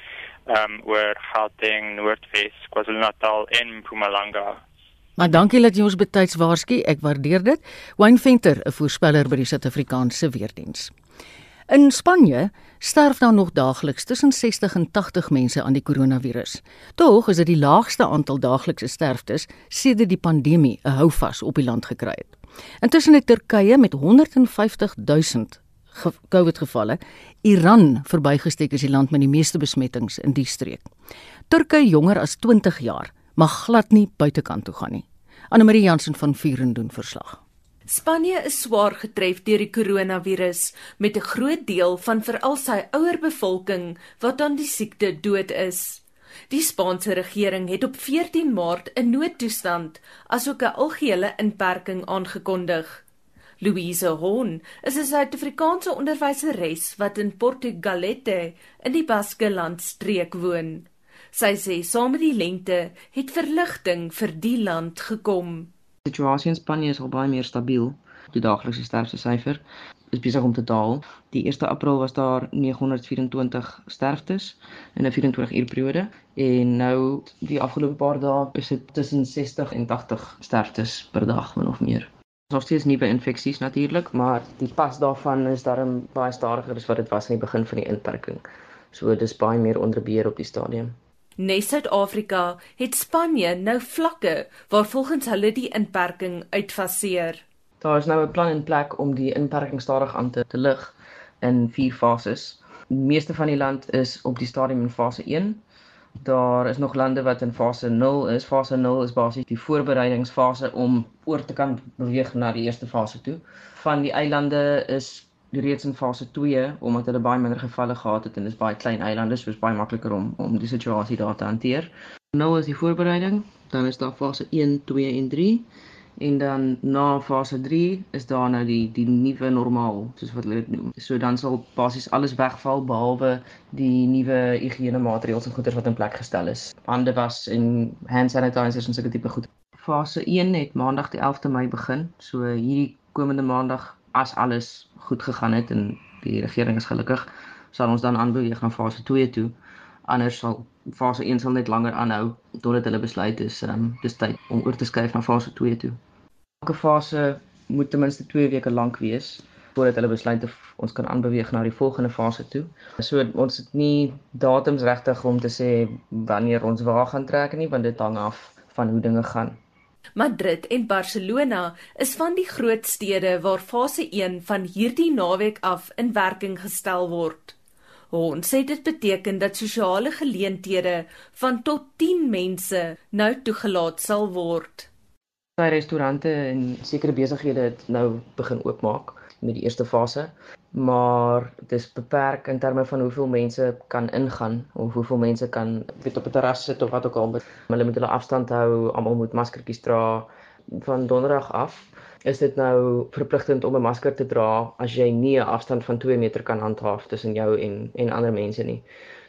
um, oor Gauteng, Noordwes, KwaZulu-Natal en Mpumalanga. Maar dankie dat jy ons betyds waarsku. Ek waardeer dit. Wayne Venter, 'n voorspeller by die Suid-Afrikaanse Weerdiens. In Spanje sterf daar nog daagliks tussen 60 en 80 mense aan die koronavirus. Tog is dit die laagste aantal daaglikse sterftes sedert die pandemie 'n houvas op die land gekry het. Intussen het Turkye met 150 000 COVID gevalle Iran verbygesteek as die land met die meeste besmettings in die streek. Turkye jonger as 20 jaar mag glad nie buitekant toe gaan nie. Anne-Marie Jansen van Vuren doen verslag. Spanje is swaar getref deur die koronavirus met 'n groot deel van veral sy ouer bevolking wat aan die siekte dood is. Die Spaanse regering het op 14 Maart 'n noodtoestand asook 'n algehele inperking aangekondig. Louise Horn is 'n Suid-Afrikaanse onderwyseres wat in Portugalete in die Baskeland streek woon. Sy sê saam met die lente het verligting vir die land gekom. Die situasie in Spanje is al baie meer stabiel. Die daaglikse sterfte syfer is besig om te daal. Die 1 April was daar 924 sterftes in 'n 24 uur periode en nou die afgelope paar dae is dit tussen 60 en 80 sterftes per dag min of meer. Ons het steeds nuwe infeksies natuurlik, maar die pas daarvan is darm baie stadiger as wat dit was aan die begin van die inperking. So dis baie meer onder beheer op die stadium. Nes Suid-Afrika het Spanje nou vlakke waar volgens hulle die inperking uitfaseer. Daar is nou 'n plan in plek om die inperking stadig aan te, te lig in vier fases. Die meeste van die land is op die stadium in fase 1. Daar is nog lande wat in fase 0 is. Fase 0 is basies die voorbereidingsfase om oor te kan beweeg na die eerste fase toe. Van die eilande is reeds in fase 2 omdat hulle baie minder gevalle gehad het en dis baie klein eilande so is baie makliker om om die situasie daar te hanteer. Nou is die voorbereiding, dan is daar fase 1, 2 en 3 en dan na fase 3 is daar nou die die nuwe normaal soos wat hulle dit noem. So dan sal basies alles wegval behalwe die nuwe higiëne maatreëls en goeder wat in plek gestel is. Hande was en hand sanitizers en sulke tipe goed. Fase 1 het maandag die 11de Mei begin. So hierdie komende maandag as alles goed gegaan het en die regering is gelukkig, sal ons dan aanbeweeg na fase 2 toe. Anders sal fase 1 sal net langer aanhou totdat hulle besluit is um, dis tyd om oor te skuif na fase 2 toe. Elke fase moet ten minste 2 weke lank wees voordat hulle besluit of ons kan aanbeweeg na die volgende fase toe. So ons het nie datums regtig om te sê wanneer ons waar gaan trek nie, want dit hang af van hoe dinge gaan. Madrid en Barcelona is van die groot stede waar fase 1 van hierdie naweek af in werking gestel word. Ons sê dit beteken dat sosiale geleenthede van tot 10 mense nou toegelaat sal word. Sy restaurante en sekere besighede het nou begin oopmaak met die eerste fase, maar dit is beperk in terme van hoeveel mense kan ingaan of hoeveel mense kan weet op 'n terras sit of wat ook al. Hulle moet hulle afstand hou, almal moet maskertjies dra. Van donderdag af is dit nou verpligtend om 'n masker te dra as jy nie 'n afstand van 2 meter kan handhaaf tussen jou en en ander mense nie.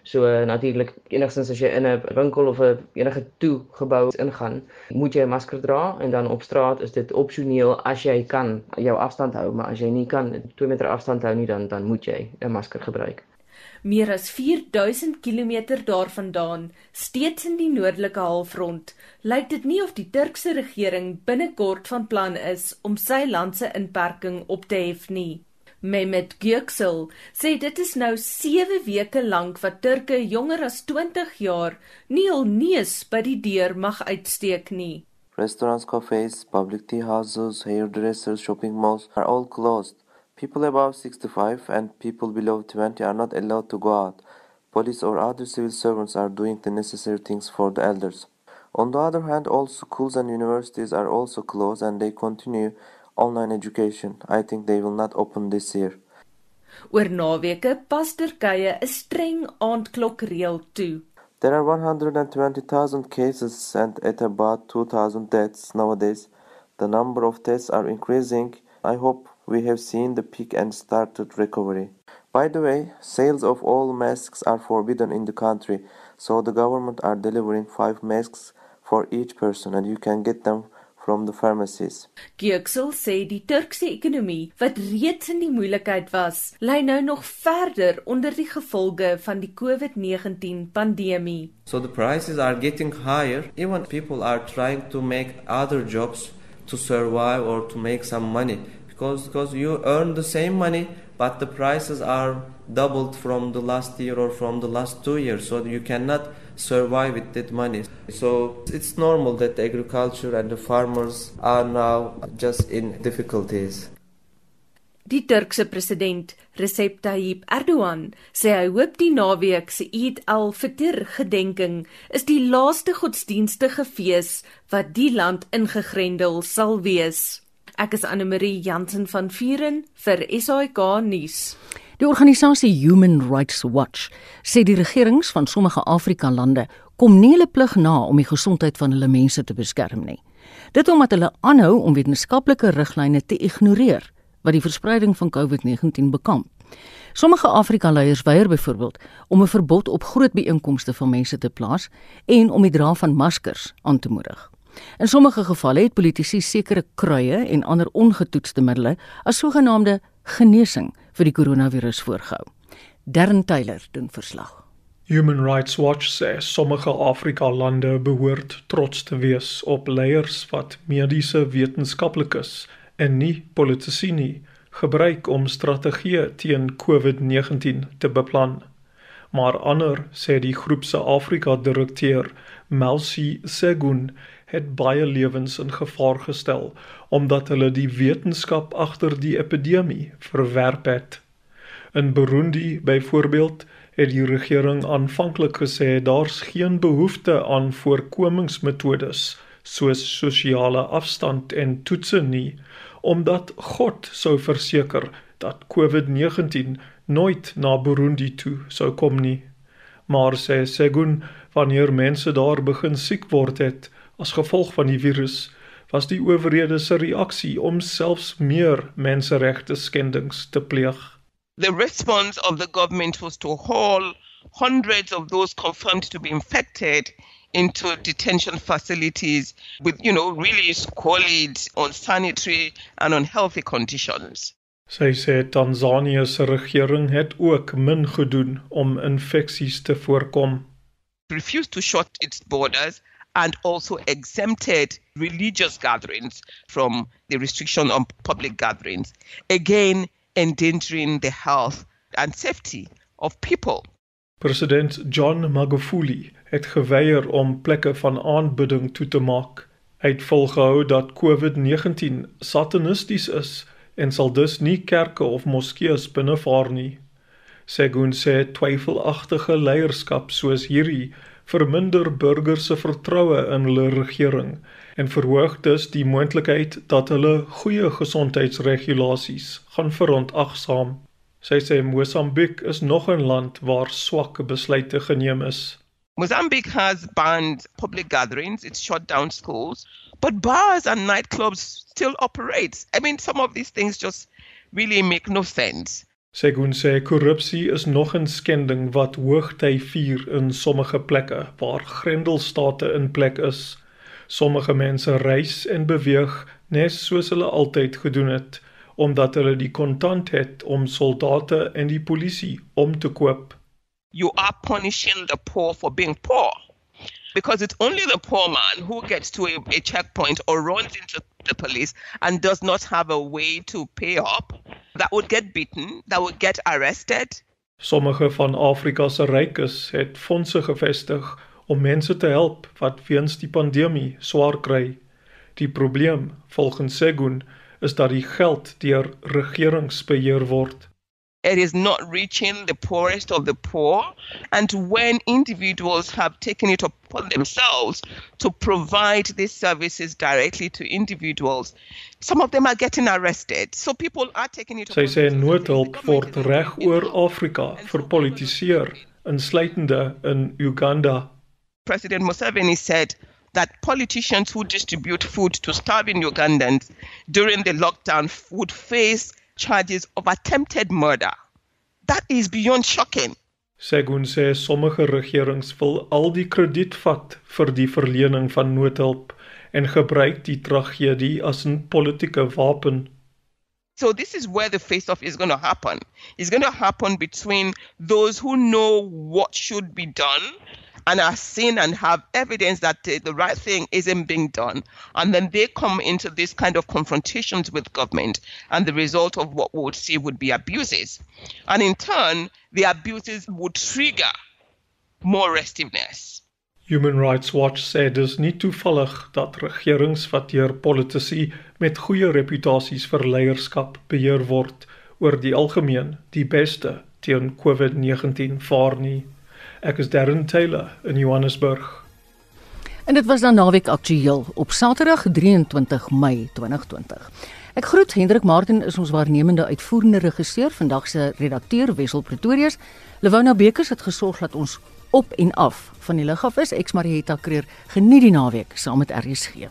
So uh, natuurlik enigstens as jy in 'n winkel of 'n enige toegebou ingaan, moet jy 'n masker dra en dan op straat is dit opsioneel as jy kan jou afstand hou, maar as jy nie kan 2 meter afstand hou nie dan dan moet jy 'n masker gebruik. Meer as 4000 km daarvandaan, steeds in die noordelike halfrond, lyk dit nie of die Turkse regering binnekort van plan is om sy land se inperking op te hef nie. Mehmet Göksel sê dit is nou 7 weke lank wat Turke jonger as 20 jaar nie al neus by die deur mag uitsteek nie. Restaurants, cafes, public tea houses, hairdressers, shopping malls are all closed. People above 65 and people below 20 are not allowed to go out. Police or other civil servants are doing the necessary things for the elders. On the other hand, all schools and universities are also closed and they continue online education. I think they will not open this year. Oor naweke pas Turkye 'n streng aandklokreël toe. There are 120,000 cases and at about 2,000 deaths nowadays. The number of deaths are increasing. I hope we have seen the peak and started recovery. By the way, sales of all masks are forbidden in the country, so the government are delivering 5 masks for each person and you can get them from the pharmacies. Geuksel sê die Turkse ekonomie wat reeds in die moeilikheid was, lê nou nog verder onder die gevolge van die COVID-19 pandemie. So the prices are getting higher. Even people are trying to make other jobs to survive or to make some money because because you earn the same money but the prices are doubled from the last year or from the last 2 years so you cannot survive with that money. So it's normal that the agriculture and the farmers are now just in difficulties. Die Turkse president Recep Tayyip Erdogan sê hy hoop die naweek se Eid al-Fitr gedenking is die laaste godsdienstige fees wat die land ingegrendel sal wees. Ek is Anne Marie Jansen van Vuren vir SAK nuus. Die organisasie Human Rights Watch sê die regerings van sommige Afrika lande kom nie hulle plig na om die gesondheid van hulle mense te beskerm nie. Dit omdat hulle aanhou om wetenskaplike riglyne te ignoreer wat die verspreiding van COVID-19 bekamp. Sommige Afrika leiers weier byvoorbeeld om 'n verbod op groot byeenkomste van mense te plaas en om die dra van maskers aan te moedig. In sommige gevalle het politici sekere kruie en ander ongetoetste middele as sogenaamde genesing vir die koronavirus voorgehou. Darren Taylor doen verslag. Human Rights Watch sê sommige Afrika lande behoort trots te wees op leiers wat mediese wetenskaplikes en nie politici nie gebruik om strategieë teen COVID-19 te beplan. Maar ander sê die groep se Afrika direkteur Melsi Segun het baie lewens in gevaar gestel omdat hulle die wetenskap agter die epidemie verwerp het. In Burundi byvoorbeeld het die regering aanvanklik gesê daar's geen behoefte aan voorkomingsmetodes soos sosiale afstand en toetse nie omdat God sou verseker dat COVID-19 nooit na Burundi toe sou kom nie. Maar sê Segun wanneer mense daar begin siek word het, As gevolg van die virus was die owerhede se reaksie om selfs meer menseregte skendings te pleeg. The response of the government was to haul hundreds of those confirmed to be infected into detention facilities with you know really squalid unsanitary and unhealthy conditions. Sy sê Tanzanië se regering het ook min gedoen om infeksies te voorkom. Refused to shut its borders and also exempted religious gatherings from the restriction on public gatherings, again endangering the health and safety of people. President John Magufuli het geweier om plekke van aanbidding toe te maak. Hy het volgehou dat COVID-19 satanisties is en sal dus nie kerke of moskeeë binnevaar nie. Segun sê twyfelagtige leierskap soos hierdie verminder burgers se vertroue in hulle regering en verhoog dus die moontlikheid dat hulle goeie gesondheidsregulasies gaan verontagsaam. Sy sê Mosambiek is nog 'n land waar swak besluite geneem is. Mozambique has banned public gatherings, it's shut down schools, but bars and nightclubs still operate. I mean, some of these things just really make no sense. Segun sê korrupsie is nog 'n skending wat hoogty vier in sommige plekke waar grendelstate in plek is. Sommige mense reis en beweeg net soos hulle altyd gedoen het omdat hulle die kontant het om soldate en die polisie om te koop. You are punishing the poor for being poor. Because it's only the poor man who gets to a, a checkpoint or runs into the police and does not have a way to pay up that would get beaten, that would get arrested. Sommige van Afrika se rykes het fondse gevestig om mense te help wat weens die pandemie swaar kry. Die probleem, volgens Segun, is dat die geld deur regerings beheer word. It is not reaching the poorest of the poor. And when individuals have taken it upon themselves to provide these services directly to individuals, some of them are getting arrested. So people are taking it Sy sê noodhulp word reg oor Afrika verpolitiseer, insluitende in Uganda. President Museveni said that politicians who distribute food to starving Ugandans during the lockdown would face charges of attempted murder. That is beyond shocking. Segun sê sommige regerings wil al die krediet vat vir die verlening van noodhulp en gebruik die tragedie as 'n politieke wapen. So this is where the face-off is going to happen. It's going to happen between those who know what should be done and are seen and have evidence that the, the, right thing isn't being done. And then they come into this kind of confrontations with government, and the result of what we would see would be abuses. And in turn, the abuses would trigger more restiveness. Human Rights Watch sê dis nie toevallig dat regerings wat deur politici met goeie reputasies vir leierskap beheer word oor die algemeen die beste teen COVID-19 vaar nie. Ek is Darren Taylor in Johannesburg. En dit was dan naweek aktueel op Saterdag 23 Mei 2020. Ek groet Hendrik Martin is ons waarnemende uitvoerende regisseur vandag se redakteur Wessel Pretorius. Lewona Bekers het gesorg dat ons op en af van die lug af is. Ek Marieta Kreer geniet die naweek saam met RSG.